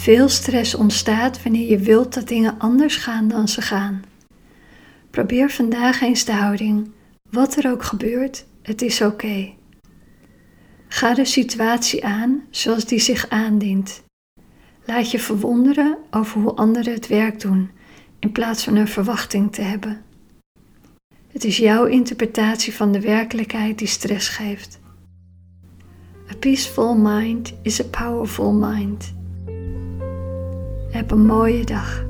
Veel stress ontstaat wanneer je wilt dat dingen anders gaan dan ze gaan. Probeer vandaag eens de houding. Wat er ook gebeurt, het is oké. Ga de situatie aan zoals die zich aandient. Laat je verwonderen over hoe anderen het werk doen, in plaats van een verwachting te hebben. Het is jouw interpretatie van de werkelijkheid die stress geeft. A peaceful mind is a powerful mind. Heb een mooie dag.